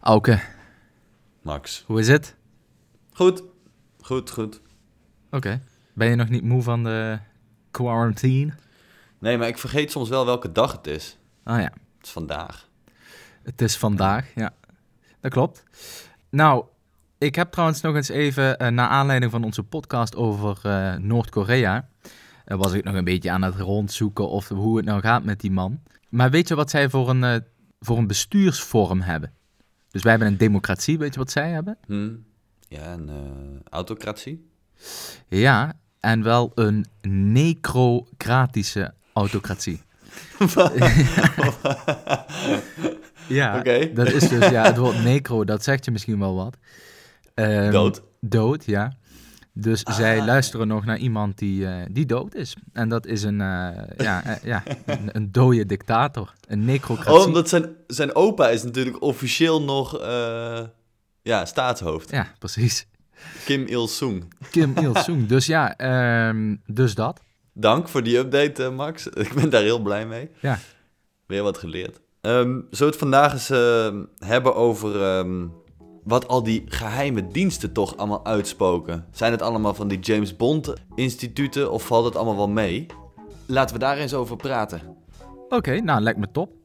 Auke, Max. hoe is het? Goed. Goed, goed. Oké. Ben je nog niet moe van de quarantine? Nee, maar ik vergeet soms wel welke dag het is. Ah ja, Het is vandaag. het is vandaag, ja. Dat klopt. Nou, ik heb trouwens nog eens even, eh, naar aanleiding van onze podcast over eh, Noord-Korea, eh, was ik nog een beetje aan het rondzoeken of hoe het nou gaat met die man. Maar weet je wat zij voor een, voor een bestuursvorm hebben? Dus wij hebben een democratie, weet je wat zij hebben? Hm. Ja, een eh, autocratie. Ja, en wel een necrocratische autocratie. ja, Oké. dat is dus, ja, het woord necro, dat zegt je misschien wel wat. Ehm, Dood. Dood, ja. Dus Ah, zij luisteren nog naar iemand die, eh, die dood is. En dat is een, eh, ja, eh, ja, een, een dode dictator, een necrocratie. Oh, omdat zijn, zijn opa is natuurlijk officieel nog ja, staatshoofd. Ja, precies. Kim Il-sung. Kim Il-sung. Dus ja, ehm, dus dat. Dank voor die update, Max. Ik ben daar heel blij mee. Ja. Weer wat geleerd. Ehm zullen we het vandaag eens eh, hebben over ehm, wat al die geheime diensten toch allemaal uitspoken? Zijn het allemaal van die James Bond instituten of valt het allemaal wel mee? Laten we daar eens over praten. Oké, nou, lijkt me top.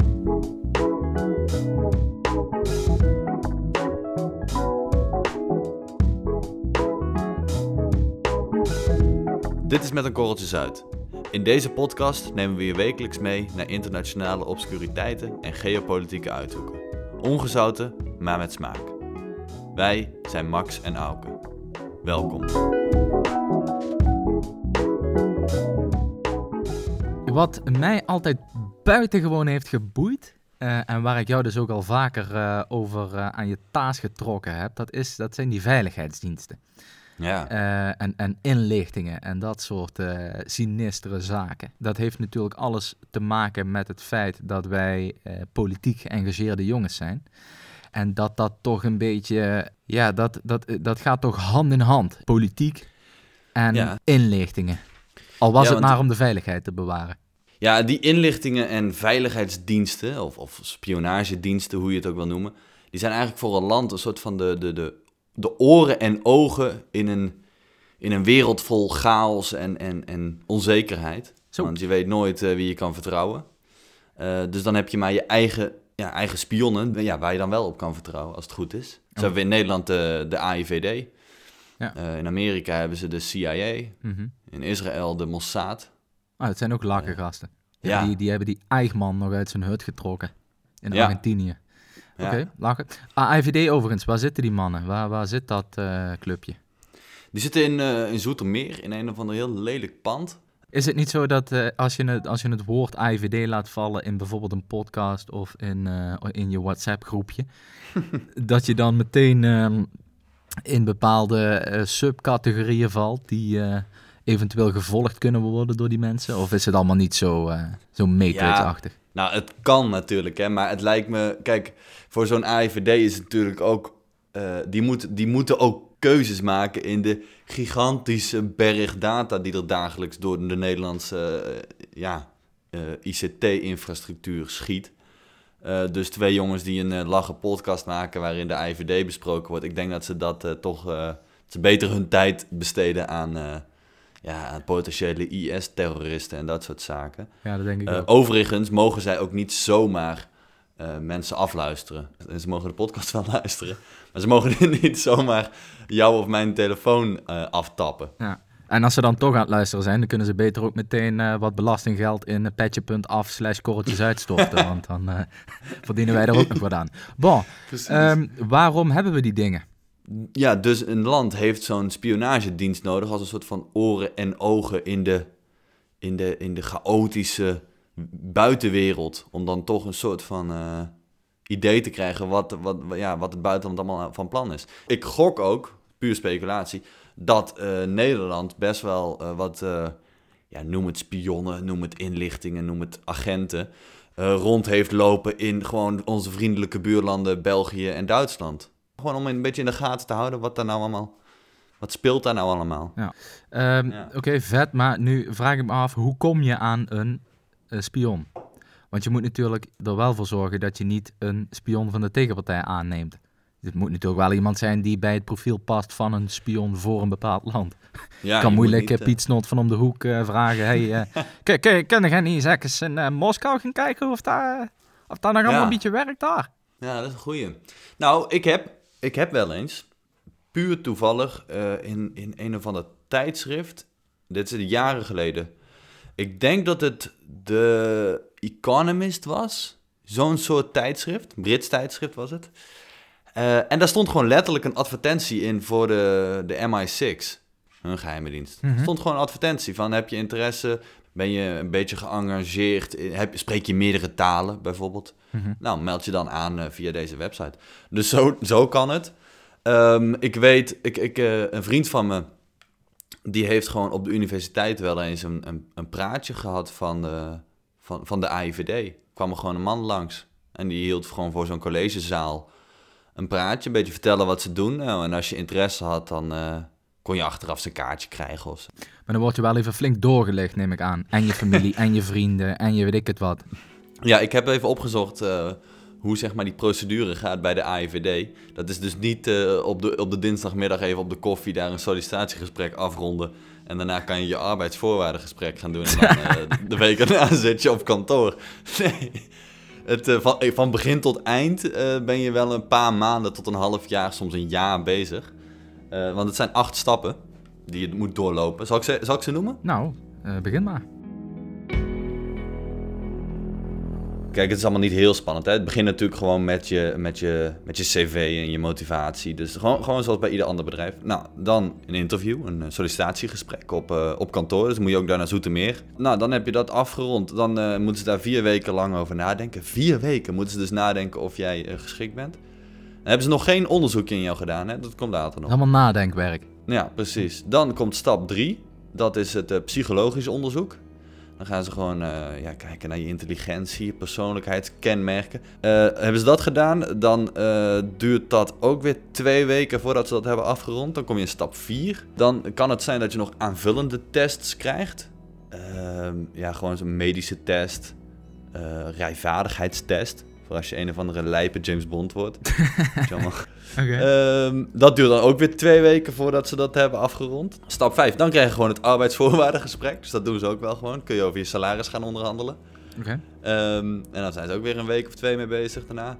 Dit is met een korreltje zout. In deze podcast nemen we je wekelijks mee naar internationale obscuriteiten en geopolitieke uithoeken. Ongezouten, maar met smaak. Wij zijn Max en Auke. Welkom. Wat mij altijd buitengewoon heeft geboeid. eh, en waar ik jou dus ook al vaker eh, over eh, aan je taas getrokken heb, dat, is, dat zijn die veiligheidsdiensten. Ja, en, en inlichtingen en dat soort sinistere zaken. Dat heeft natuurlijk alles te maken met het feit dat wij politiek geëngageerde jongens zijn. En dat dat toch een beetje, ja, dat, dat, dat gaat toch hand in hand. Politiek en Ja. inlichtingen. Al was Ja, het maar om de veiligheid te bewaren. ja die inlichtingen en veiligheidsdiensten, of, of spionagediensten, hoe je het ook wil noemen, die zijn eigenlijk voor een land een soort van de, de, de, de oren en ogen in een, in een wereld vol chaos en, en, en onzekerheid. Zo. Want je weet nooit eh, wie je kan vertrouwen. Eh, dus dan heb je maar je eigen, ja, eigen spionnen, ja, waar je dan wel op kan vertrouwen, als het goed is. Zo hebben we in Nederland de, de AIVD. Ja. Eh, in Amerika hebben ze de CIA. Mhm. In Israël de Mossad. Ah, dat zijn ook lakkengasten. Ja. Ja. Die, die hebben die Eichmann nog uit zijn hut getrokken. In Ja. Argentinië. Ja. Oké, lachen. AIVD overigens, waar zitten die mannen? Waar, waar zit dat eh, clubje? Die zitten in, eh in Zoetermeer, in een of ander heel lelijk pand. Is het niet zo dat eh, als, je het, als je het woord AIVD laat vallen in bijvoorbeeld een podcast of in, eh, in je WhatsApp-groepje, dat je dan meteen ehm, in bepaalde eh, subcategorieën valt die eventueel gevolgd kunnen worden door die mensen? Of is het allemaal niet zo, zo matrix-achtig? Nou, het kan natuurlijk, hè, maar het lijkt me... Kijk, voor zo'n AIVD is het natuurlijk ook... die, moet, die moeten ook keuzes maken in de gigantische berg data... die er dagelijks door de Nederlandse eh, ja, eh, ICT-infrastructuur schiet. Eh, dus twee jongens die een lachen podcast maken waarin de AIVD besproken wordt. Ik denk dat ze dat toch... ze beter hun tijd besteden aan... ja, aan potentiële IS-terroristen en dat soort zaken. Ja, dat denk ik ook. overigens mogen zij ook niet zomaar mensen afluisteren. En ze mogen de podcast wel luisteren. Maar ze mogen niet zomaar jou of mijn telefoon eh, aftappen. Ja. En als ze dan toch aan het luisteren zijn, dan kunnen ze beter ook meteen eh, wat belastinggeld in petje.af slash korreltjes uitstorten. want dan eh, verdienen wij er ook nog wat aan. Bon, ehm, waarom hebben we die dingen? Ja, dus een land heeft zo'n spionagedienst nodig als een soort van oren en ogen in de, in de, in de chaotische buitenwereld. Om dan toch een soort van idee te krijgen wat, wat, ja, wat het buitenland allemaal van plan is. Ik gok ook, puur speculatie, dat eh, Nederland best wel eh, wat, eh, ja, noem het spionnen, noem het inlichtingen, noem het agenten, rond heeft lopen in gewoon onze vriendelijke buurlanden België en Duitsland. Gewoon om een beetje in de gaten te houden wat daar nou allemaal, wat speelt daar nou allemaal. Ehm, Ja. Oké, vet, maar nu vraag ik me af, hoe kom je aan een spion? Want je moet natuurlijk er wel voor zorgen dat je niet een spion van de tegenpartij aanneemt. Het moet natuurlijk wel iemand zijn die bij het profiel past van een spion voor een bepaald land. Ja, kan moeilijk niet, eh, Piet Snot van om de hoek eh, vragen. Hey, eh, je kunnen jij niet eens in eh, Moskou gaan kijken of daar, of daar nog allemaal Ja. een beetje werkt daar? Ja, dat is een goeie. Nou, ik heb, ik heb wel eens, puur toevallig, eh, in, in een of ander tijdschrift, dit is jaren geleden, ik denk dat het The Economist was, zo'n soort tijdschrift, Brits tijdschrift was het. Eh, en daar stond gewoon letterlijk een advertentie in voor de, de MI6, hun geheime dienst. Mhm. Stond gewoon een advertentie van, heb je interesse, ben je een beetje geëngageerd, heb, spreek je meerdere talen bijvoorbeeld. Mhm. Nou, meld je dan aan eh, via deze website. Dus zo, zo kan het. Ehm, ik weet, ik, ik, eh, een vriend van me, die heeft gewoon op de universiteit wel eens een, een, een praatje gehad van de, van, van de AIVD. Kwam er gewoon een man langs. En die hield gewoon voor zo'n collegezaal een praatje, een beetje vertellen wat ze doen. Nou, en als je interesse had, dan eh, kon je achteraf zijn kaartje krijgen of zo. Maar dan word je wel even flink doorgelegd, neem ik aan. En je familie, en je vrienden, en je weet ik het wat. Ja, ik heb even opgezocht eh, hoe zeg maar die procedure gaat bij de AIVD. Dat is dus niet eh, op, de, op de dinsdagmiddag even op de koffie daar een sollicitatiegesprek afronden. En daarna kan je je arbeidsvoorwaardengesprek gaan doen. En dan eh, de week erna zit je op kantoor. Nee. Het, eh, van, van begin tot eind ben je wel een paar maanden tot een half jaar, soms een jaar bezig. Want het zijn acht stappen die je moet doorlopen. Zal ik ze, zal ik ze noemen? Nou, begin maar. Kijk, het is allemaal niet heel spannend. Hè? Het begint natuurlijk gewoon met je, met, je, met je cv en je motivatie. Dus gewoon, gewoon zoals bij ieder ander bedrijf. Nou, dan een interview, een sollicitatiegesprek op, eh, op kantoor. Dus moet je ook daar naar Zoetermeer. Nou, dan heb je dat afgerond. Dan eh, moeten ze daar vier weken lang over nadenken. Vier weken moeten ze dus nadenken of jij eh, geschikt bent. Dan hebben ze nog geen onderzoekje in jou gedaan. Hè? Dat komt later nog. Allemaal nadenkwerk. Ja, precies. Dan komt stap 3. Dat is het psychologisch onderzoek. Dan gaan ze gewoon eh, ja, kijken naar je intelligentie, je persoonlijkheidskenmerken. Eh, hebben ze dat gedaan, dan eh, duurt dat ook weer twee weken voordat ze dat hebben afgerond. Dan kom je in stap 4. Dan kan het zijn dat je nog aanvullende tests krijgt. Ehm, ja, gewoon zo'n medische test, rijvaardigheidstest. Voor als je een of andere lijpe James Bond wordt. Ehm, dat duurt dan ook weer twee weken voordat ze dat hebben afgerond. Stap 5, dan krijg je gewoon het arbeidsvoorwaardengesprek. Dus dat doen ze ook wel gewoon. Kun je over je salaris gaan onderhandelen. Ehm, en dan zijn ze ook weer een week of twee mee bezig daarna.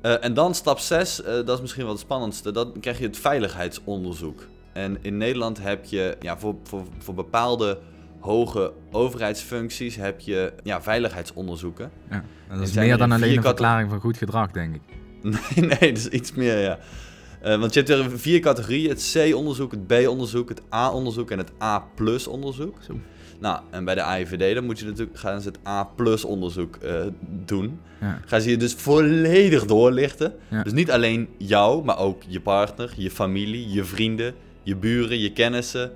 Eh, en dan stap 6, dat is misschien wel het spannendste. Dan krijg je het veiligheidsonderzoek. En in Nederland heb je ja, voor, voor, voor bepaalde hoge overheidsfuncties heb je ja, veiligheidsonderzoeken. Ja. Dat is meer er dan alleen een verklaring van goed gedrag, denk ik. Nee, nee, dat is iets meer, ja. Eh, want je hebt er vier categorieën. Het C-onderzoek, het B-onderzoek, het A-onderzoek en het A-plus-onderzoek. Zo. Nou, en bij de AIVD dan moet je natuurlijk, gaan ze het A-plus-onderzoek eh, doen. Ja. Gaan ze je dus volledig doorlichten. Ja. Dus niet alleen jou, maar ook je partner, je familie, je vrienden, je buren, je kennissen.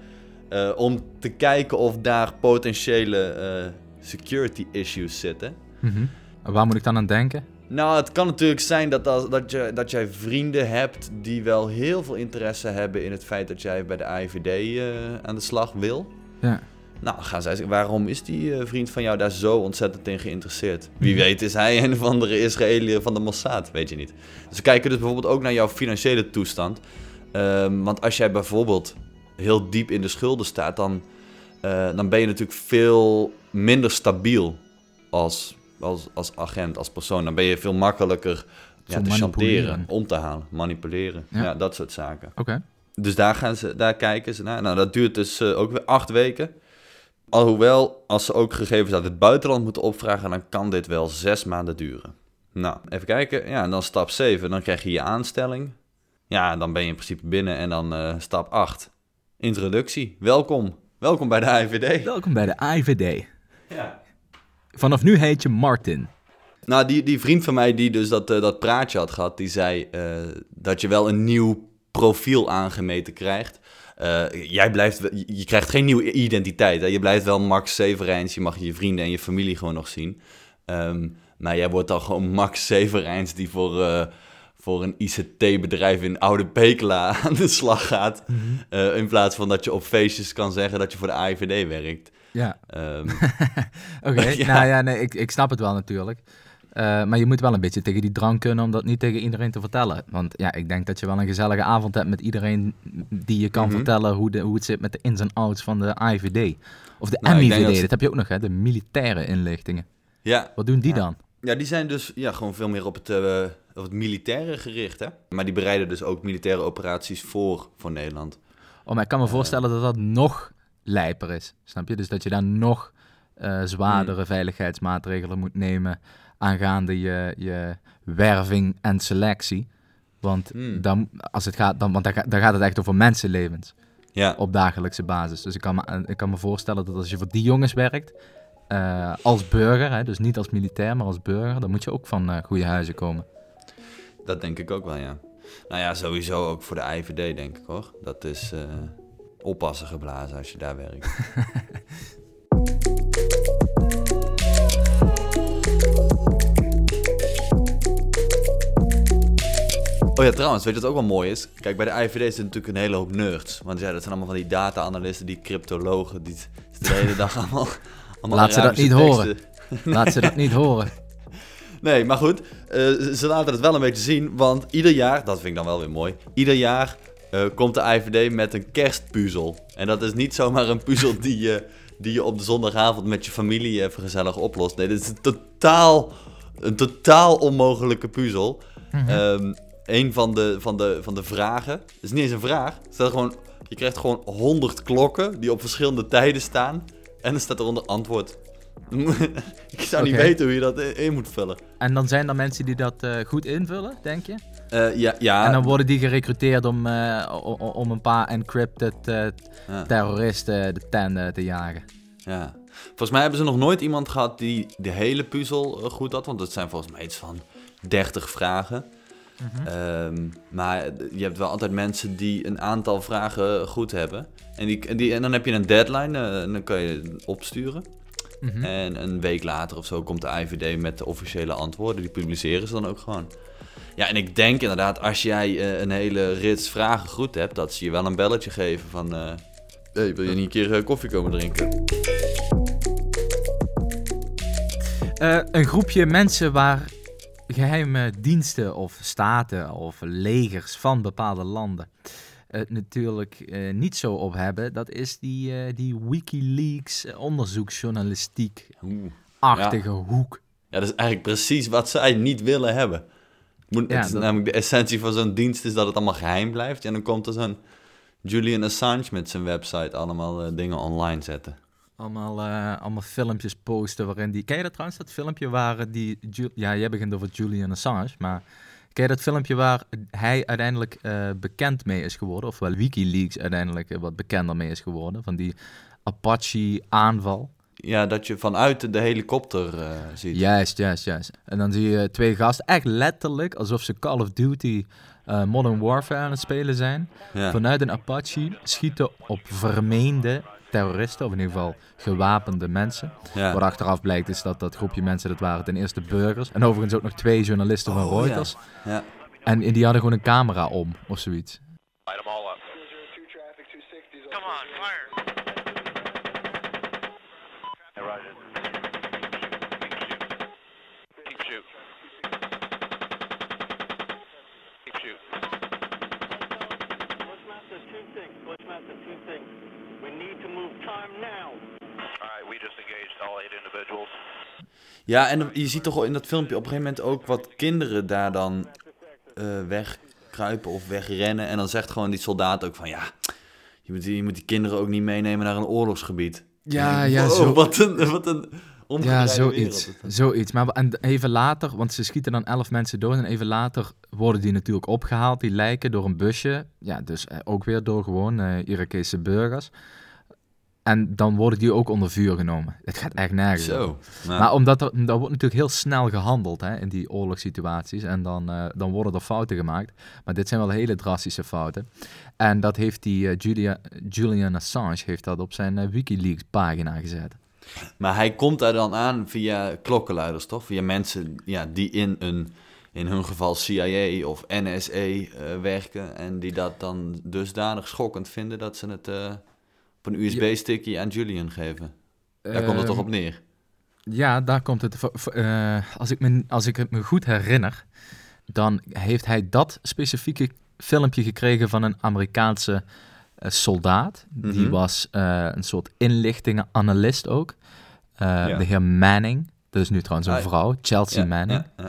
Eh, om te kijken of daar potentiële eh, security issues zitten. Mhm. Waar moet ik dan aan denken? Nou, het kan natuurlijk zijn dat, als, dat, je, dat jij vrienden hebt die wel heel veel interesse hebben in het feit dat jij bij de AIVD eh, aan de slag wil. Ja. Nou, gaan zij zeggen, waarom is die vriend van jou daar zo ontzettend in geïnteresseerd? Wie weet is hij een of andere Israëliër van de Mossad, weet je niet. Ze kijken dus bijvoorbeeld ook naar jouw financiële toestand. Ehm, want als jij bijvoorbeeld heel diep in de schulden staat, dan, eh, dan ben je natuurlijk veel minder stabiel als, als, als agent, als persoon. Dan ben je veel makkelijker ja, te chanteren, om te halen, manipuleren. Ja. Ja. dat soort zaken. Oké. Dus daar, gaan ze, daar kijken ze naar. Nou, dat duurt dus eh, ook weer acht weken. Alhoewel, als ze ook gegevens uit het buitenland moeten opvragen, dan kan dit wel zes maanden duren. Nou, even kijken. Ja, en dan stap 7, dan krijg je je aanstelling. Ja, dan ben je in principe binnen. En dan eh, stap 8, introductie. Welkom. Welkom bij de IVD. Welkom bij de IVD. Ja. Vanaf nu heet je Martin. Nou, die, die vriend van mij die dus dat, eh, dat praatje had gehad, die zei eh, dat je wel een nieuw profiel aangemeten krijgt. Eh, jij blijft, je krijgt geen nieuwe identiteit. Hè? Je blijft wel Max Severijns, je mag je vrienden en je familie gewoon nog zien. Ehm, maar jij wordt dan gewoon Max Severijns die voor, voor een ICT-bedrijf in Oude Pekela aan de slag gaat. Eh, in plaats van dat je op feestjes kan zeggen dat je voor de AIVD werkt. Ja. Ehm, Oké. Ja. Nou ja, nee, ik, ik snap het wel natuurlijk. Eh, maar je moet wel een beetje tegen die drang kunnen om dat niet tegen iedereen te vertellen. Want ja, ik denk dat je wel een gezellige avond hebt met iedereen die je kan Mhm. vertellen hoe, de, hoe het zit met de ins en outs van de IVD. Of de Nou, MIVD, dat heb je ook nog, hè? de militaire inlichtingen. Ja, Wat doen die Ja. dan? Ja, die zijn dus ja, gewoon veel meer op het, eh, op het militaire gericht, hè. Maar die bereiden dus ook militaire operaties voor, voor Nederland. Oh, maar ik kan me voorstellen dat dat nog lijper is. Snap je? Dus dat je daar nog eh, zwaardere veiligheidsmaatregelen moet nemen aangaande je, je werving en selectie. Want, Hmm. dan, als het gaat, dan, want dan, ga- dan gaat het echt over mensenlevens Ja, op dagelijkse basis. Dus ik kan me, ik kan me voorstellen dat als je voor die jongens werkt, eh, als burger, hè, dus niet als militair, maar als burger, dan moet je ook van eh, goede huizen komen. Dat denk ik ook wel, ja. Nou ja, sowieso ook voor de IVD, denk ik, hoor. Dat is eh, oppassen geblazen als je daar werkt. Oh ja, trouwens, weet je wat ook wel mooi is? Kijk, bij de IVD zitten natuurlijk een hele hoop nerds. Want ja, dat zijn allemaal van die data-analysten, die cryptologen, die de hele dag allemaal... allemaal Laat ze dat niet horen. Laat ze dat niet horen. Nee, maar goed, eh, ze- laten het wel een beetje zien, want ieder jaar, dat vind ik dan wel weer mooi, ieder jaar eh, komt de IVD met een kerstpuzzel. En dat is niet zomaar een puzzel die je, die je op de zondagavond met je familie even gezellig oplost. Nee, dit is een totaal, een totaal onmogelijke puzzel. Ehm, een van de, van, de, van de vragen, het is niet eens een vraag, staat gewoon, je krijgt gewoon 100 klokken die op verschillende tijden staan. En dan staat eronder antwoord. ik zou niet weten hoe je dat in, in moet vullen. En dan zijn er mensen die dat eh, goed invullen, denk je? Eh, ja, ja. En dan worden die gerecruiteerd om, eh, om een paar encrypted ja, terroristen de tent eh, te jagen. ja. Volgens mij hebben ze nog nooit iemand gehad die de hele puzzel goed had. Want het zijn volgens mij iets van 30 vragen. Ehm, maar je hebt wel altijd mensen die een aantal vragen goed hebben. En, die, en, die, en dan heb je een deadline en dan kan je het Mhm. En een week later of zo komt de IVD met de officiële antwoorden. Die publiceren ze dan ook gewoon. Ja, en ik denk inderdaad, als jij eh, een hele rits vragen goed hebt, dat ze je wel een belletje geven van... eh, hey, wil je niet een keer eh, koffie komen drinken? Een groepje mensen waar geheime diensten of staten of legers van bepaalde landen het natuurlijk eh, niet zo op hebben, dat is die, eh, die Wikileaks eh, onderzoeksjournalistiek-achtige Oeh. hoek. Ja, dat is eigenlijk precies wat zij niet willen hebben. Moet, Ja, het is dat- namelijk de essentie van zo'n dienst is dat het allemaal geheim blijft. En dan komt er zo'n Julian Assange met zijn website allemaal eh, dingen online zetten. Allemaal, eh, allemaal filmpjes posten waarin die... Ken je dat trouwens, dat filmpje waar eh, die... Ju- ja, jij begint over Julian Assange, maar... Ken je dat filmpje waar hij uiteindelijk eh, bekend mee is geworden? Ofwel Wikileaks uiteindelijk eh, wat bekender mee is geworden? Van die Apache-aanval. Ja, dat je vanuit de helikopter eh, ziet. Juist, juist, juist. En dan zie je twee gasten, echt letterlijk alsof ze Call of Duty Modern Warfare aan het spelen zijn. Ja. Vanuit een Apache schieten op vermeende terroristen, of in ieder geval gewapende mensen. Ja. Wat achteraf blijkt is dat dat groepje mensen, dat waren ten eerste burgers. En overigens ook nog twee journalisten van Oh, ja. Reuters. Ja. En die hadden gewoon een camera om, of zoiets. Light them all up. Come on, fire. Ja, en je ziet toch wel in dat filmpje op een gegeven moment ook wat kinderen daar dan eh, wegkruipen of wegrennen. En dan zegt gewoon die soldaat ook van ja, je moet, die- je moet die kinderen ook niet meenemen naar een oorlogsgebied. Ja, ja, wow, zo- Wat een, wat een Ja, zoiets. wereld. Zoiets. Maar en even later, want ze schieten dan elf mensen dood. En even later worden die natuurlijk opgehaald, die lijken, door een busje. Ja, dus eh, ook weer door gewoon eh Irakese burgers. En dan worden die ook onder vuur genomen. Het gaat echt nergens. Zo. Nou, Maar omdat er, daar wordt natuurlijk heel snel gehandeld hè, in die oorlogssituaties. En dan, eh, dan worden er fouten gemaakt. Maar dit zijn wel hele drastische fouten. En dat heeft die eh, Julia, Julian Assange heeft dat op zijn eh, Wikileaks pagina gezet. Maar hij komt daar dan aan via klokkenluiders, toch? Via mensen ja, die in een, in hun geval CIA of NSA werken. En die dat dan dusdanig schokkend vinden dat ze het een USB-stickje aan Julian geven. Daar komt het toch op neer? Ja, daar komt het. eh, als, ik me, als ik het me goed herinner, dan heeft hij dat specifieke filmpje gekregen van een Amerikaanse eh, soldaat. Die Mhm. was eh, een soort inlichtingenanalist ook. Ja. De heer Manning. Dat is nu trouwens een Ah, vrouw, Chelsea Ja, Manning. ja,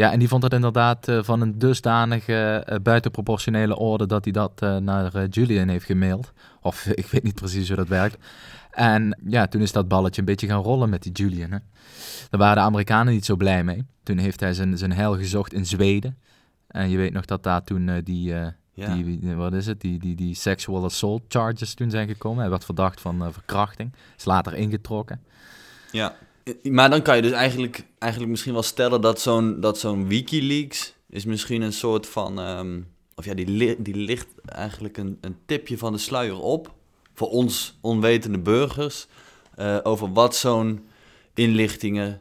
ja, en die vond het inderdaad eh, van een dusdanige eh, buitenproportionele orde dat hij dat eh, naar Julian heeft gemaild. Of ik weet niet precies hoe dat werkt. En ja, toen is dat balletje een beetje gaan rollen met die Julian. Hè. Daar waren de Amerikanen niet zo blij mee. Toen heeft hij zijn, zijn heil gezocht in Zweden. En je weet nog dat daar toen die, Ja. die, wat is het, die, die, die sexual assault charges toen zijn gekomen. Hij werd verdacht van verkrachting. Is later ingetrokken. Ja, maar dan kan je dus eigenlijk, eigenlijk misschien wel stellen dat zo'n, dat zo'n Wikileaks is misschien een soort van, ehm, of ja, die, li- die ligt eigenlijk een, een tipje van de sluier op voor ons onwetende burgers eh, over wat zo'n inlichtingen,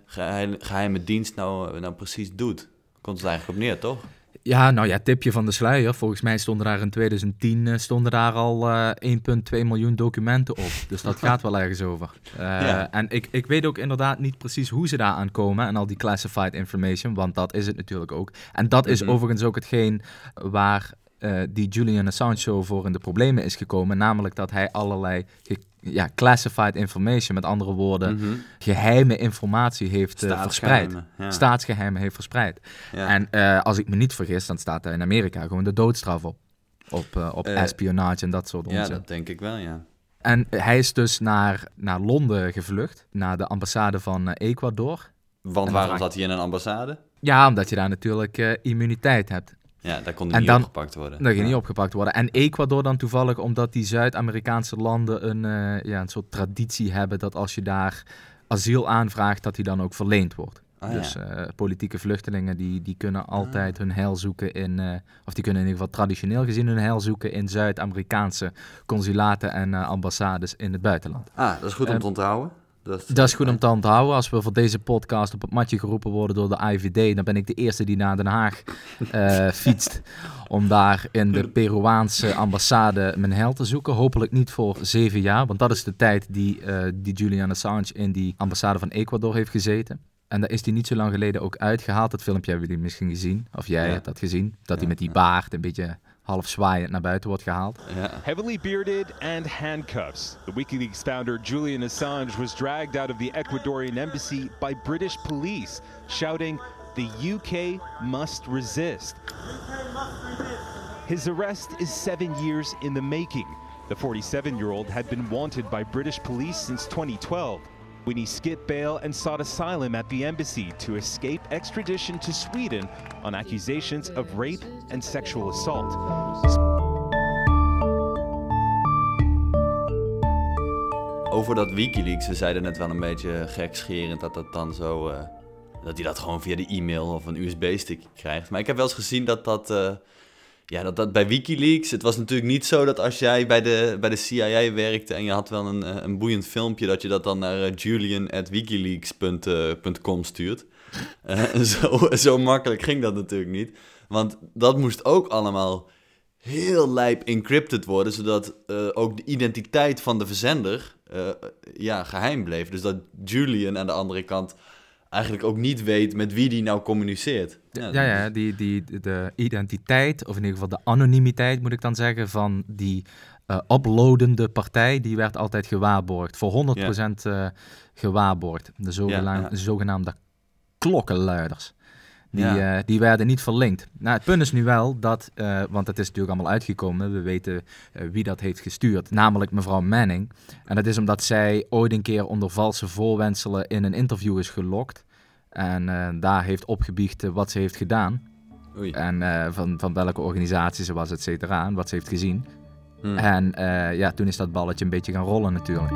geheime, dienst nou, nou precies doet. Komt het eigenlijk op neer, toch? Ja, nou ja, tipje van de sluier. Volgens mij stonden daar in 2010 eh, stonden daar al eh 1,2 miljoen documenten op. Dus dat gaat wel ergens over. Eh, Ja. En ik, ik weet ook inderdaad niet precies hoe ze daar aankomen en al die classified information, want dat is het natuurlijk ook. En dat is Mhm. overigens ook hetgeen waar die Julian Assange show voor in de problemen is gekomen. Namelijk dat hij allerlei ja, classified information, met andere woorden, Mhm. geheime informatie heeft eh, verspreid. Ja. Staatsgeheimen heeft verspreid. Ja. En eh, als ik me niet vergis, dan staat er in Amerika gewoon de doodstraf op. Op, eh, op espionage en dat soort ja, onzin. dat denk ik wel, ja. En hij is dus naar, naar Londen gevlucht, naar de ambassade van Ecuador. Want waarom zat hij in een ambassade? Ja, omdat je daar natuurlijk immuniteit hebt. Ja, daar kon hij En niet dan- opgepakt worden. Dat je Ja. niet opgepakt worden. En Ecuador dan toevallig omdat die Zuid-Amerikaanse landen een, eh, ja, een soort traditie hebben dat als je daar asiel aanvraagt, dat die dan ook verleend wordt. Ah, dus ja. eh, politieke vluchtelingen die, die kunnen altijd hun heil zoeken in, eh, of die kunnen in ieder geval traditioneel gezien hun heil zoeken in Zuid-Amerikaanse consulaten en ambassades in het buitenland. Ah, dat is goed om Eh, te onthouden. Dat, Dat is goed om te onthouden. Als we voor deze podcast op het matje geroepen worden door de IVD, dan ben ik de eerste die naar Den Haag eh, fietst. Om daar in de Peruaanse ambassade mijn heil te zoeken. Hopelijk niet voor zeven jaar, want dat is de tijd die, eh, die Julian Assange in die ambassade van Ecuador heeft gezeten. En daar is hij niet zo lang geleden ook uitgehaald. Dat filmpje hebben jullie misschien gezien. Of jij Ja. hebt dat gezien. Dat Ja, hij met die baard een beetje half zwaaiend naar buiten wordt gehaald. Ja. Heavily bearded and handcuffs, the WikiLeaks founder Julian Assange was dragged out of the Ecuadorian embassy by British police, shouting, The UK must resist. His arrest is seven years in the making. The 47 year old had been wanted by British police since 2012 when he skipped bail and sought asylum at the embassy to escape extradition to Sweden on accusations of rape and sexual assault. Over dat Wikileaks, ze zeiden net wel een beetje gekscherend dat dat dan zo... eh, dat hij dat gewoon via de e-mail of een USB-stick krijgt. Maar ik heb wel eens gezien dat dat... eh, ja, dat dat bij Wikileaks... Het was natuurlijk niet zo dat als jij bij de, bij de CIA werkte... en je had wel een, eh, een boeiend filmpje... dat je dat dan naar eh, julian.wikileaks.com stuurt. Eh, zo, zo makkelijk ging dat natuurlijk niet. Want dat moest ook allemaal heel lijp encrypted worden, zodat eh, ook de identiteit van de verzender eh, ja, geheim bleef. Dus dat Julian aan de andere kant eigenlijk ook niet weet met wie die nou communiceert. Ja, ja, die, die, de identiteit, of in ieder geval de anonimiteit moet ik dan zeggen, van die eh uploadende partij, die werd altijd gewaarborgd. Voor 100% eh, gewaarborgd. De zogenaamde, Ja, ja. zogenaamde klokkenluiders. Die, Ja. eh, die werden niet verlinkt. Nou, het punt is nu wel dat, eh, want het is natuurlijk allemaal uitgekomen, we weten eh, wie dat heeft gestuurd, namelijk mevrouw Manning. En dat is omdat zij ooit een keer onder valse voorwendselen in een interview is gelokt. En daar heeft opgebiecht wat ze heeft gedaan. Oei. En van, van welke organisatie ze was, et cetera. En wat ze heeft gezien. Hm. En ja, toen is dat balletje een beetje gaan rollen natuurlijk.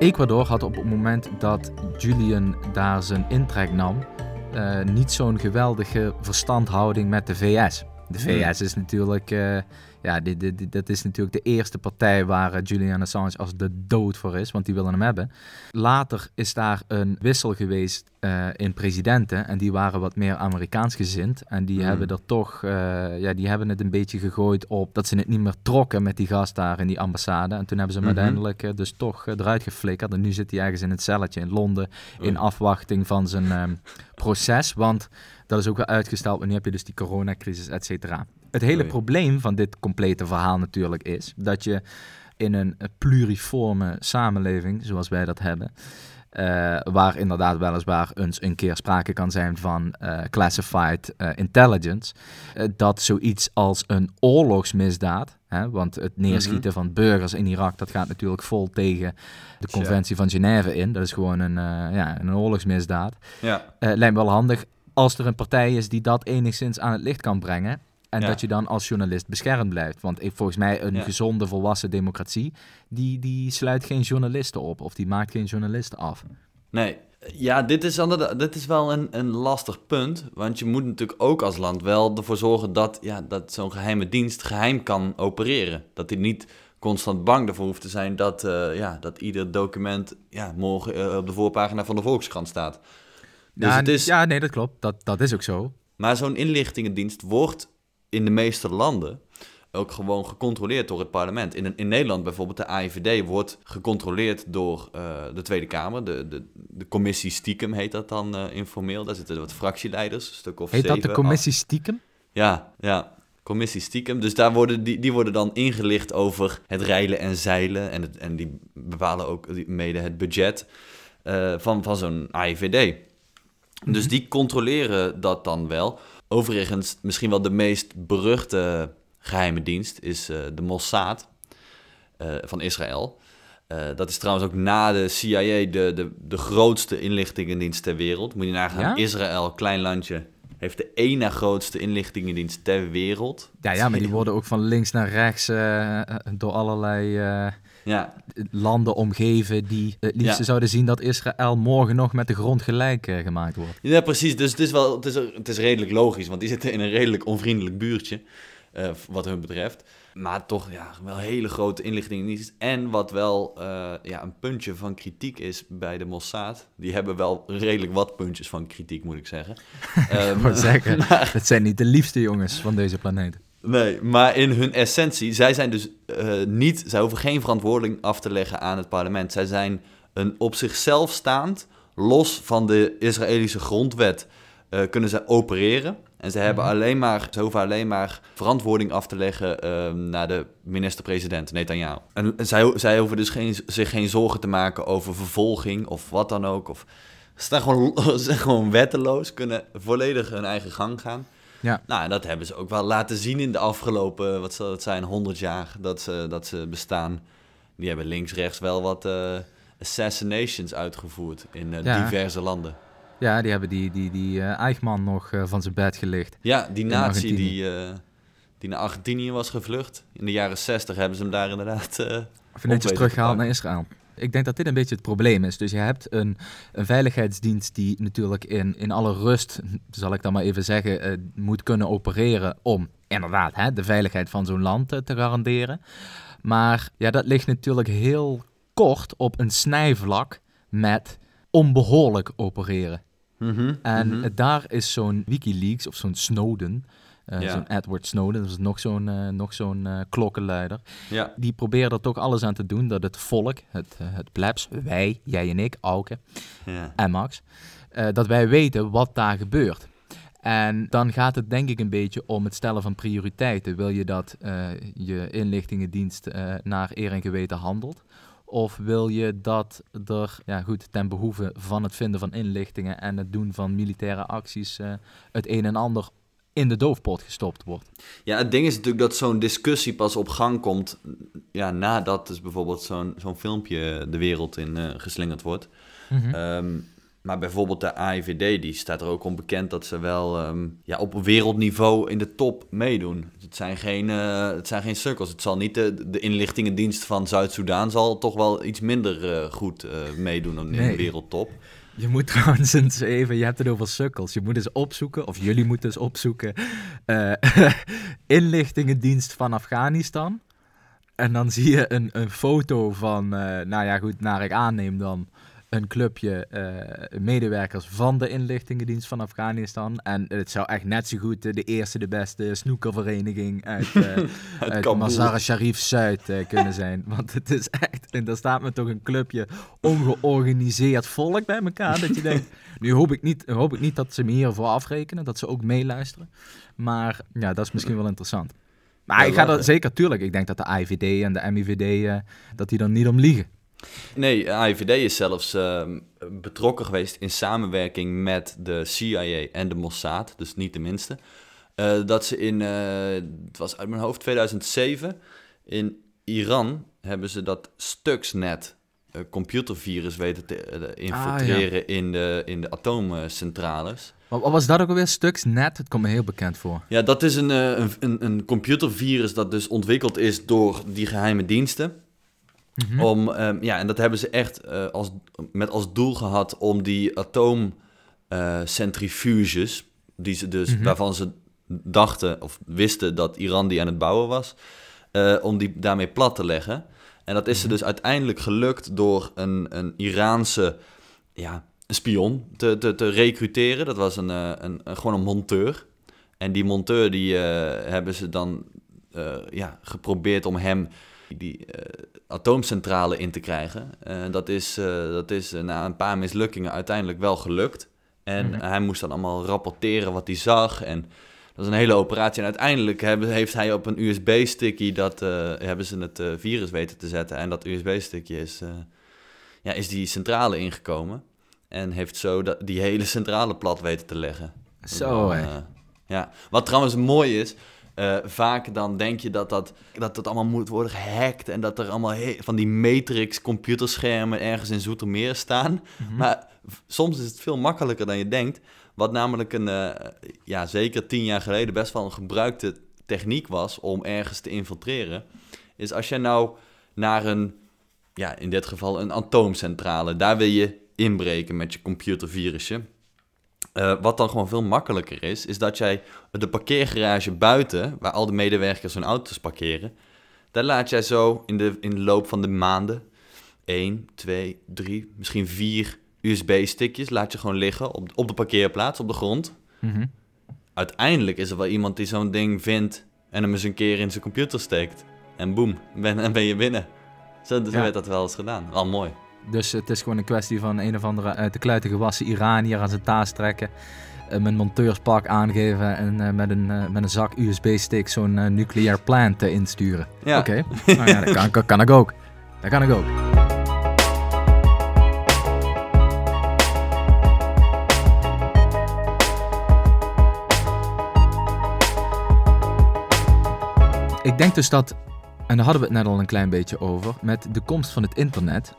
Ecuador had op het moment dat Julian daar zijn intrek nam, eh, niet zo'n geweldige verstandhouding met de VS. De Hmm. VS is natuurlijk, eh, ja, dit, dit, dit- dat is natuurlijk de eerste partij waar eh, Julian Assange als de dood voor is, want die willen hem hebben. Later is daar een wissel geweest eh, in presidenten en die waren wat meer Amerikaans gezind. En die Hmm. hebben er toch, eh, ja, die hebben het een beetje gegooid op dat ze het niet meer trokken met die gast daar in die ambassade. En toen hebben ze hem Mhm. uiteindelijk dus toch eruit geflikkerd. En nu zit hij ergens in het celletje in Londen in Oei. afwachting van zijn ehm, proces. Want dat is ook wel uitgesteld, want nu heb je dus die coronacrisis, et cetera. Het hele probleem van dit complete verhaal natuurlijk is dat je in een pluriforme samenleving, zoals wij dat hebben, eh, waar inderdaad weliswaar eens een keer sprake kan zijn van eh, classified eh, intelligence, dat zoiets als een oorlogsmisdaad, hè, want het neerschieten van burgers in Irak, dat gaat natuurlijk vol tegen de conventie van Genève in. Dat is gewoon een, ja, een oorlogsmisdaad. Ja, lijkt me wel handig als er een partij is die dat enigszins aan het licht kan brengen. En Ja. dat je dan als journalist beschermd blijft. Want volgens mij een Ja. gezonde, volwassen democratie, die, die sluit geen journalisten op. Of die maakt geen journalisten af. nee. Ja, dit is, dit is wel een, een lastig punt. Want je moet natuurlijk ook als land wel ervoor zorgen dat, ja, dat zo'n geheime dienst geheim kan opereren. Dat hij niet constant bang ervoor hoeft te zijn dat, eh, ja, dat ieder document ja, morgen eh, op de voorpagina van de Volkskrant staat. Dus ja, het is, ja, nee, dat klopt. Dat, dat is ook zo. Maar zo'n inlichtingendienst wordt in de meeste landen ook gewoon gecontroleerd door het parlement. In, in Nederland bijvoorbeeld, de AIVD wordt gecontroleerd door eh, de Tweede Kamer. De, de, de commissie stiekem heet dat dan eh, informeel. Daar zitten wat fractieleiders, een stuk of Heet dat de commissie stiekem? Ja, ja. Commissie stiekem. Dus daar worden die, die worden dan ingelicht over het reilen en zeilen. En, het, en die bepalen ook mede het budget eh, van, van zo'n AIVD. Dus die controleren dat dan wel. Overigens, misschien wel de meest beruchte geheime dienst is eh, de Mossad eh, van Israël. Eh, dat is trouwens ook na de CIA de, de, de grootste inlichtingendienst ter wereld. Moet je nagaan, Ja? Israël, klein landje, heeft de na grootste inlichtingendienst ter wereld. Ja, ja, maar die worden ook van links naar rechts door allerlei Ja, landen omgeven die het liefst Ja. zouden zien dat Israël morgen nog met de grond gelijk eh, gemaakt wordt. ja precies. Dus het is, wel, het, is, het is redelijk logisch, want die zitten in een redelijk onvriendelijk buurtje, eh, wat hun betreft. Maar toch, ja, wel hele grote inlichtingendienst. En wat wel eh, ja, een puntje van kritiek is bij de Mossad. Die hebben wel redelijk wat puntjes van kritiek, moet ik zeggen. Wou zeggen, dat zijn niet de liefste jongens van deze planeet. Nee, maar in hun essentie, zij zijn dus eh, niet, zij hoeven geen verantwoording af te leggen aan het parlement. Zij zijn een op zichzelf staand, los van de Israëlische grondwet, eh, kunnen zij opereren. En ze, hebben alleen maar, ze hoeven alleen maar verantwoording af te leggen eh, naar de minister-president, Netanyahu. En zij, zij hoeven dus geen, zich geen zorgen te maken over vervolging of wat dan ook. Of, ze, zijn gewoon, ze zijn gewoon wetteloos, kunnen volledig hun eigen gang gaan. Ja. Nou, en dat hebben ze ook wel laten zien in de afgelopen, wat zal het zijn, 100 jaar dat ze, dat ze bestaan. Die hebben links-rechts wel wat eh, assassinations uitgevoerd in eh, Ja. diverse landen. Ja, die hebben die, die, die eh, Eichmann nog van zijn bed gelicht. Ja, die Argentinië. die, die naar Argentinië was gevlucht. In de jaren 60 hebben ze hem daar inderdaad... Of netjes teruggehaald te naar Israël. Ik denk dat dit een beetje het probleem is. Dus je hebt een, een veiligheidsdienst die natuurlijk in, in alle rust, zal ik dan maar even zeggen, eh, moet kunnen opereren om inderdaad hè, de veiligheid van zo'n land eh, te garanderen. Maar ja, dat ligt natuurlijk heel kort op een snijvlak met onbehoorlijk opereren. mhm, En mhm. daar is zo'n Wikileaks of zo'n Snowden, eh, Ja. zo'n Edward Snowden, dat is nog zo'n eh, nog zo'n eh, klokkenluider ja, die proberen er toch alles aan te doen dat het volk, het, het plebs, wij, jij en ik, Auke ja. en Max, dat wij weten wat daar gebeurt. En dan gaat het denk ik een beetje om het stellen van prioriteiten. Wil je dat je inlichtingendienst naar eer en geweten handelt? Of wil je dat er ja, goed, ten behoeve van het vinden van inlichtingen en het doen van militaire acties het een en ander in de doofpot gestopt wordt? Ja, het ding is natuurlijk dat zo'n discussie pas op gang komt... Ja, nadat dus bijvoorbeeld zo'n zo'n filmpje de wereld in eh, geslingerd wordt. Ehm, maar bijvoorbeeld de AIVD, die staat er ook om bekend dat ze wel ehm, ja, op wereldniveau in de top meedoen. Het zijn geen, eh, het zijn geen sukkels. Het zal niet de, de inlichtingendienst van Zuid-Soedan zal toch wel iets minder eh, goed eh, meedoen dan in Nee. de wereldtop. Je moet trouwens eens even, je hebt het over sukkels. Je moet eens opzoeken, of jullie moeten eens opzoeken, eh, inlichtingendienst van Afghanistan. En dan zie je een, een foto van, eh, nou ja goed, naar ik aanneem dan, een clubje eh, medewerkers van de inlichtingendienst van Afghanistan. En het zou echt net zo goed eh, de eerste, de beste snoekervereniging uit, eh uit Kabul. Mazar Sharif Zuid eh, kunnen zijn. Want het is echt, en daar staat me toch een clubje ongeorganiseerd volk bij elkaar. Dat je denkt, nu hoop ik, niet, hoop ik niet dat ze me hiervoor afrekenen, dat ze ook meeluisteren. Maar ja, dat is misschien wel interessant. Maar Ja, ik ga dat zeker, tuurlijk. Ik denk dat de IVD en de MIVD, eh, dat die er niet om liegen. Nee, AIVD is zelfs ehm, betrokken geweest in samenwerking met de CIA en de Mossad, dus niet de minste. Eh, dat ze in, eh, het was uit mijn hoofd 2007, in Iran hebben ze dat Stuxnet eh, computervirus weten te infiltreren in, de, in de atoomcentrales. Wat, was dat ook alweer? Stuxnet? Het komt me heel bekend voor. Ja, dat is een, een, een, een computervirus dat dus ontwikkeld is door die geheime diensten. Mhm. Om, ehm, ja, en dat hebben ze echt eh, als, met als doel gehad om die atoomcentrifuges, die ze dus, Mhm. waarvan ze dachten of wisten dat Iran die aan het bouwen was, eh, om die daarmee plat te leggen. En dat is Mhm. ze dus uiteindelijk gelukt door een, een Iraanse ja, spion te, te, te recruteren. Dat was een, eh, een, een, gewoon een monteur. En die monteur die eh, hebben ze dan eh, ja, geprobeerd om hem die eh, atoomcentrale in te krijgen. Eh, dat is, eh, dat is eh, na een paar mislukkingen uiteindelijk wel gelukt. En Mhm. hij moest dan allemaal rapporteren wat hij zag. En dat was een hele operatie. En uiteindelijk hebben, heeft hij op een USB-sticky dat hebben ze het virus weten te zetten. En dat USB-stickje is, ja, is die centrale ingekomen. En heeft zo dat, die hele centrale plat weten te leggen. Zo, hè. ja, wat trouwens mooi is, eh, vaak dan denk je dat dat, dat dat allemaal moet worden gehackt en dat er allemaal van die matrix computerschermen ergens in Zoetermeer staan. Mhm. Maar soms is het veel makkelijker dan je denkt. Wat namelijk een, eh, ja, zeker tien jaar geleden best wel een gebruikte techniek was om ergens te infiltreren, is als jij nou naar een, ja, in dit geval een atoomcentrale, daar wil je inbreken met je computervirusje. Eh, wat dan gewoon veel makkelijker is, is dat jij de parkeergarage buiten, waar al de medewerkers hun auto's parkeren, daar laat jij zo in de, in de loop van de maanden 1, 2, 3, misschien vier USB-stickjes laat je gewoon liggen op, op de parkeerplaats, op de grond. Mhm. Uiteindelijk is er wel iemand die zo'n ding vindt en hem eens een keer in zijn computer steekt. En boem, ben, en ben je binnen. Zo, Ja. werd dat wel eens gedaan. Al mooi. Dus het is gewoon een kwestie van een of andere uit de kluiten gewassen Iranier aan zijn taas trekken. eh, een monteurspak aangeven en eh, met, een, eh, met een zak USB-stick zo'n eh, nucleair plant eh, insturen. Ja. Oké, nou ja, dat kan, kan, kan ik ook. Dat kan ik ook. Ik denk dus dat, en daar hadden we het net al een klein beetje over, met de komst van het internet,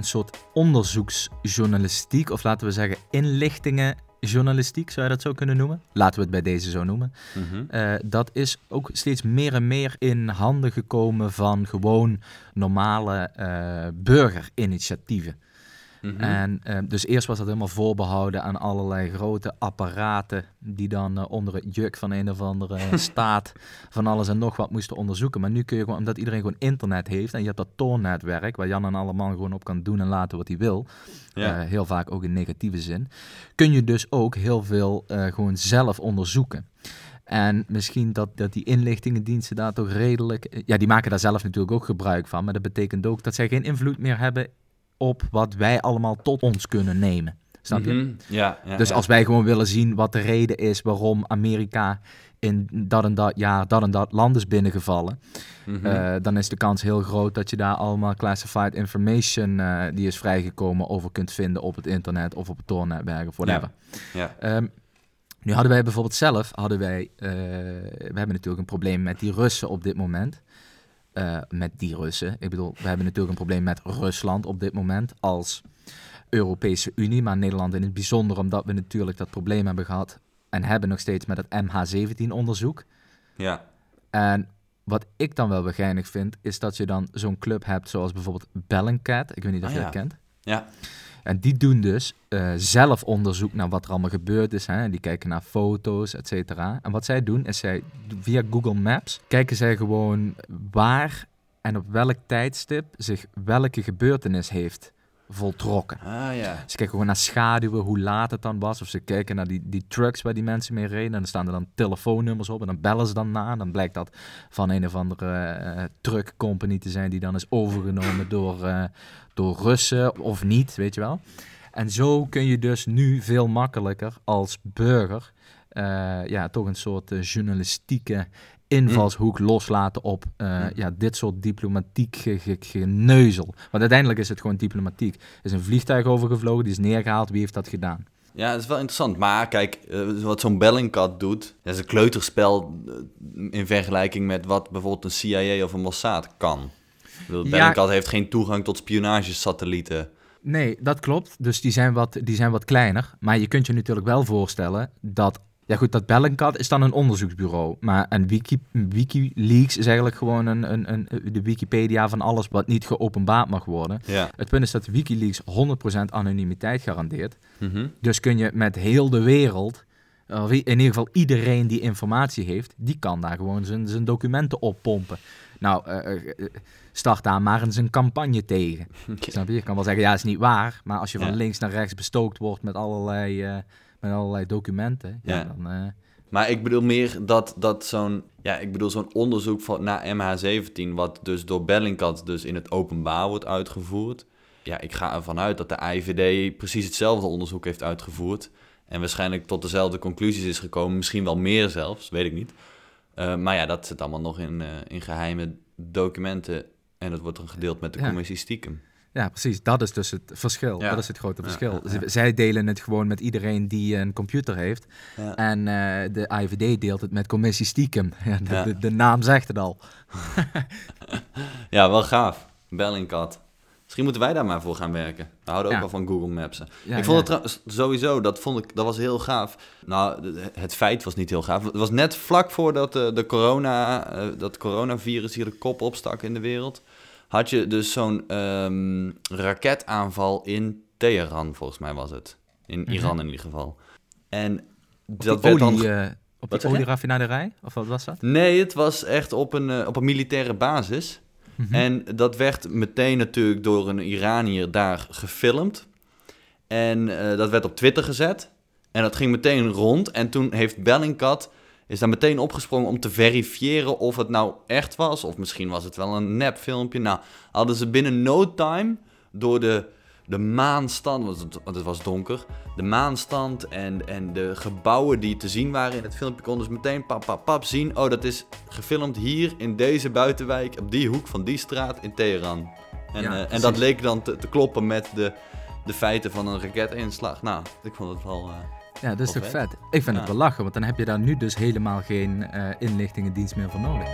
een soort onderzoeksjournalistiek, of laten we zeggen inlichtingenjournalistiek, zou je dat zo kunnen noemen? Laten we het bij deze zo noemen. Eh, dat is ook steeds meer en meer in handen gekomen van gewoon normale eh, burgerinitiatieven. Mhm. En eh, dus eerst was dat helemaal voorbehouden aan allerlei grote apparaten die dan eh, onder het juk van een of andere staat van alles en nog wat moesten onderzoeken. Maar nu kun je gewoon, omdat iedereen gewoon internet heeft en je hebt dat Tor-netwerk waar Jan en allemaal gewoon op kan doen en laten wat hij wil, Ja. eh, heel vaak ook in negatieve zin, kun je dus ook heel veel gewoon zelf onderzoeken. En misschien dat, dat die inlichtingendiensten daar toch redelijk... Ja, die maken daar zelf natuurlijk ook gebruik van. Maar dat betekent ook dat zij geen invloed meer hebben op wat wij allemaal tot ons kunnen nemen. Snap je? Mhm. Ja, ja, Dus ja. als wij gewoon willen zien wat de reden is waarom Amerika in dat en dat jaar dat en dat land is binnengevallen, Mhm. eh, dan is de kans heel groot dat je daar allemaal classified information eh, die is vrijgekomen over kunt vinden op het internet of op het Tor-netwerk of whatever. ja. Ehm, nu hadden wij bijvoorbeeld zelf, hadden wij, eh, we hebben natuurlijk een probleem met die Russen op dit moment. Eh, met die Russen. Ik bedoel, we hebben natuurlijk een probleem met Rusland op dit moment als Europese Unie, maar Nederland in het bijzonder, omdat we natuurlijk dat probleem hebben gehad en hebben nog steeds met het MH17-onderzoek. ja. En wat ik dan wel begrijnig vind, is dat je dan zo'n club hebt zoals bijvoorbeeld Bellingcat. Ik weet niet of Ah, je ja. dat kent. Ja. En die doen dus eh, zelf onderzoek naar wat er allemaal gebeurd is. Hè? Die kijken naar foto's, et cetera. En wat zij doen, is zij via Google Maps kijken zij gewoon waar en op welk tijdstip zich welke gebeurtenis heeft voltrokken. Ah ja. Ze kijken gewoon naar schaduwen, hoe laat het dan was. Of ze kijken naar die, die trucks waar die mensen mee reden. En dan staan er dan telefoonnummers op. En dan bellen ze dan na. En dan blijkt dat van een of andere eh truck company te zijn die dan is overgenomen door, eh, door Russen of niet, weet je wel. En zo kun je dus nu veel makkelijker als burger eh, ja, toch een soort journalistieke invalshoek loslaten op eh, Mm. ja, dit soort diplomatiek ge- ge- geneuzel. Want uiteindelijk is het gewoon diplomatiek. Er is een vliegtuig overgevlogen, die is neergehaald. Wie heeft dat gedaan? Ja, dat is wel interessant. Maar kijk, eh, wat zo'n Bellingcat doet, dat is een kleuterspel eh, in vergelijking met wat bijvoorbeeld een CIA of een Mossad kan. Ik bedoel, Ja. Bellingcat heeft geen toegang tot spionagesatellieten. Nee, dat klopt. Dus die zijn, wat, die zijn wat kleiner. Maar je kunt je natuurlijk wel voorstellen dat... Ja goed, dat Bellingcat is dan een onderzoeksbureau. Maar Wiki, Wikileaks is eigenlijk gewoon een, een, een, de Wikipedia van alles wat niet geopenbaard mag worden. Ja. Het punt is dat Wikileaks 100% anonimiteit garandeert. Mhm. Dus kun je met heel de wereld, of in ieder geval iedereen die informatie heeft, die kan daar gewoon zijn, zijn documenten oppompen. Nou, eh, eh, eh, start daar maar eens een campagne tegen. Snap je? Je kan wel zeggen, ja, is niet waar. Maar als je van Ja. links naar rechts bestookt wordt met allerlei, met allerlei documenten, ja. Ja. dan... eh, Maar ik bedoel meer dat, dat zo'n ja, ik bedoel zo'n onderzoek van, naar MH17, wat dus door Bellingcat dus in het openbaar wordt uitgevoerd. Ja, ik ga ervan uit dat de IVD precies hetzelfde onderzoek heeft uitgevoerd. En waarschijnlijk tot dezelfde conclusies is gekomen, misschien wel meer zelfs, weet ik niet. Eh, maar ja, dat zit allemaal nog in, eh, in geheime documenten en dat wordt dan gedeeld met de Ja. commissie stiekem. Ja, precies. Dat is dus het verschil. Ja. Dat is het grote verschil. ja, ja. Z- Zij delen het gewoon met iedereen die een computer heeft. En eh, de IVD deelt het met commissie stiekem. De, de, de naam zegt het al. Ja, wel gaaf. Bellingcat. Misschien moeten wij daar maar voor gaan werken. We houden ook wel van Google Maps. ik vond het trouwens sowieso, dat, vond ik, dat was heel gaaf. Nou, het feit was niet heel gaaf. Het was net vlak voordat de, de corona, eh, dat coronavirus hier de kop opstak in de wereld. Had je dus zo'n ehm, raketaanval in Teheran, volgens mij was het. In Mhm. Iran in ieder geval. En Op dat die werd olie, dan... eh, Wat op die zeg je? olieraffinaderij? Of wat was dat? Nee, het was echt op een, eh, op een militaire basis. Mhm. En dat werd meteen natuurlijk door een Iranier daar gefilmd. En eh, dat werd op Twitter gezet. En dat ging meteen rond. En toen heeft Bellingcat is daar meteen opgesprongen om te verifiëren of het nou echt was. Of misschien was het wel een nepfilmpje. Nou, hadden ze binnen no time door de, de maanstand, want het, want het was donker. De maanstand en, en de gebouwen die te zien waren in het filmpje konden ze meteen pap, pap, pap zien. Oh, dat is gefilmd hier in deze buitenwijk, op die hoek van die straat in Teheran. En, Ja, eh, en dat leek dan te, te kloppen met de, de feiten van een raketinslag. Nou, ik vond het wel... eh, Ja, dat is toch vet. Ik vind Ja. het wel lachen, want dan heb je daar nu dus helemaal geen eh, inlichtingendienst meer voor nodig.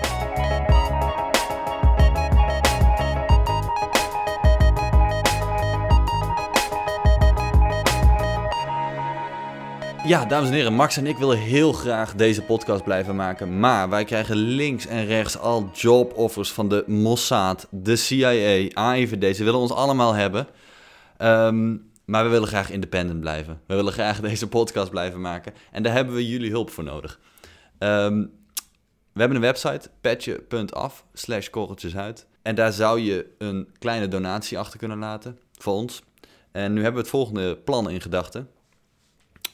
Ja, dames en heren, Max en ik willen heel graag deze podcast blijven maken. Maar wij krijgen links en rechts al joboffers van de Mossad, de CIA, AIVD. Ze willen ons allemaal hebben. Ehm, maar we willen graag independent blijven. We willen graag deze podcast blijven maken. En daar hebben we jullie hulp voor nodig. Ehm, we hebben een website, petje.af, slash korreltjesuit. En daar zou je een kleine donatie achter kunnen laten voor ons. En nu hebben we het volgende plan in gedachten.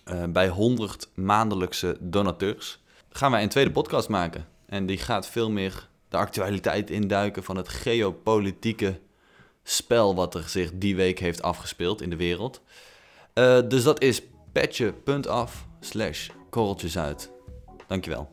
Eh, bij 100 maandelijkse donateurs gaan wij een tweede podcast maken. En die gaat veel meer de actualiteit induiken van het geopolitieke spel wat er zich die week heeft afgespeeld in de wereld. Eh, dus dat is patje.af slash korreltjes uit. Dankjewel.